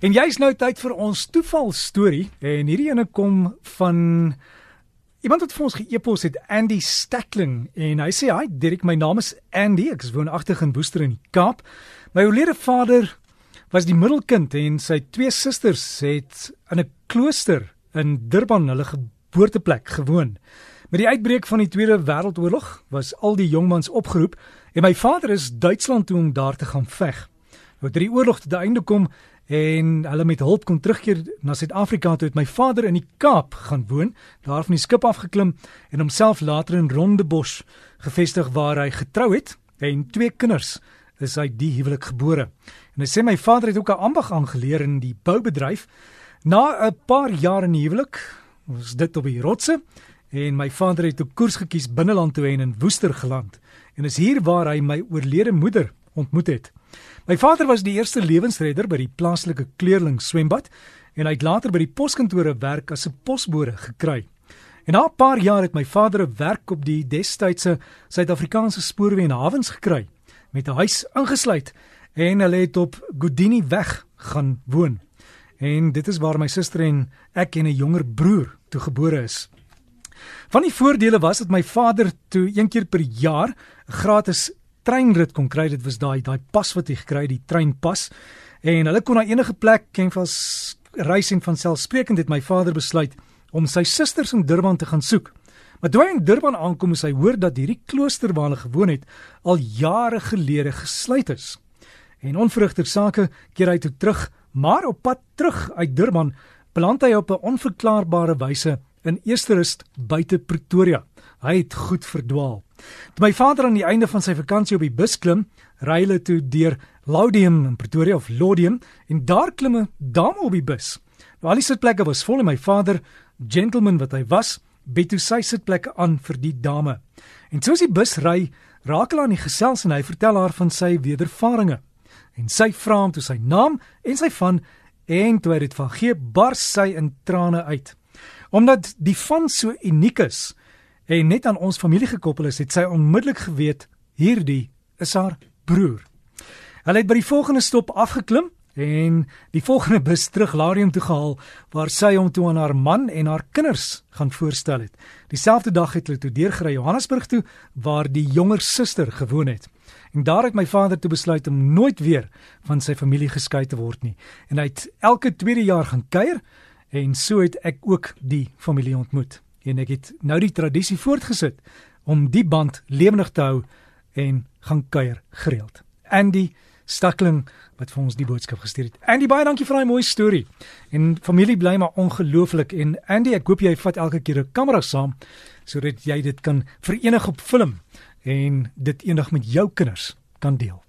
En jy's nou tyd vir ons toevalstorie en hierdie ene kom van iemand wat vir ons ge-epos het Andy Stackling en hy sê hi Dirk my naam is Andy ek is woonagtig in Woester in die Kaap. My oorlede vader was die middelkind en sy twee susters het in 'n klooster in Durban hulle geboorteplek gewoon. Met die uitbreek van die Tweede Wêreldoorlog was al die jongmans opgeroep en my vader is Duitsland toe om daar te gaan veg. Nou drie oorlog tot einde kom en hulle met hulp kon terugkeer na Suid-Afrika toe het my vader in die Kaap gaan woon, daar van die skip afgeklim en homself later in Rondebosch gevestig waar hy getrou het en twee kinders is uit die huwelik gebore. En hy sê my vader het ook 'n ambag aangeleer in die boubedryf. Na 'n paar jaar in die huwelik was dit op die rotse en my vader het 'n koers gekies binneland toe en in Woester geland. En is hier waar hy my oorlede moeder ontmoet het. My vader was die eerste lewensredder by die plaaslike kleerling swembad en hy het later by die poskantore werk as 'n posbode gekry. En na 'n paar jaar het my vader 'n werk op die destydse Suid-Afrikaanse spoorweë en hawens gekry met 'n huis ingesluit en hulle het op Godini weg gaan woon. En dit is waar my suster en ek en 'n jonger broer toe gebore is. Van die voordele was dat my vader toe een keer per jaar gratis treinrit kon kry, dit was daai daai pas wat hy gekry het, die treinpas. En hulle kon na enige plek ken van reis en van selfsprekend het my vader besluit om sy susters in Durban te gaan soek. Maar toe hy in Durban aankom, moes hy hoor dat hierdie klooster waar hulle gewoon het al jare gelede gesluit is. En onvrugter sake keer hy toe terug, maar op pad terug uit Durban beland hy op 'n onverklaarbare wyse in Eersterust buite Pretoria. Hy het goed verdwaal. Toe my vader aan die einde van sy vakansie op die bus klim, ry hulle toe deur Laudium in Pretoria of Laudium en daar klim 'n dame op die bus. Nou al die sitplekke was vol en my vader, gentleman wat hy was, bied toe sy sitplekke aan vir die dame. En soos die bus ry, raak hulle aan die gesels en hy vertel haar van sy wedervarings. En sy vra hom toe sy naam en sy van en toe hy dit van gee, bars sy in trane uit. Omdat die van so uniek is, en net aan ons familie gekoppel is, het sy onmiddellik geweet hierdie is haar broer. Hulle het by die volgende stop afgeklim en die volgende bus terug Larium toe gehaal waar sy hom toe aan haar man en haar kinders gaan voorstel het. Dieselfde dag het hulle toe deurgery Johannesburg toe waar die jonger suster gewoon het. En daar het my vader toe besluit om nooit weer van sy familie geskei te word nie. En hy het elke tweede jaar gaan kuier en so het ek ook die familie ontmoet en ek het nou die tradisie voortgesit om die band lewendig te hou en gaan kuier gereeld. Andy Stakling wat vir ons die boodskap gestuur het. Andy baie dankie vir daai mooi storie. En familie bly maar ongelooflik en Andy ek hoop jy vat elke keer 'n kamera saam sodat jy dit kan verenig op film en dit eendag met jou kinders kan deel.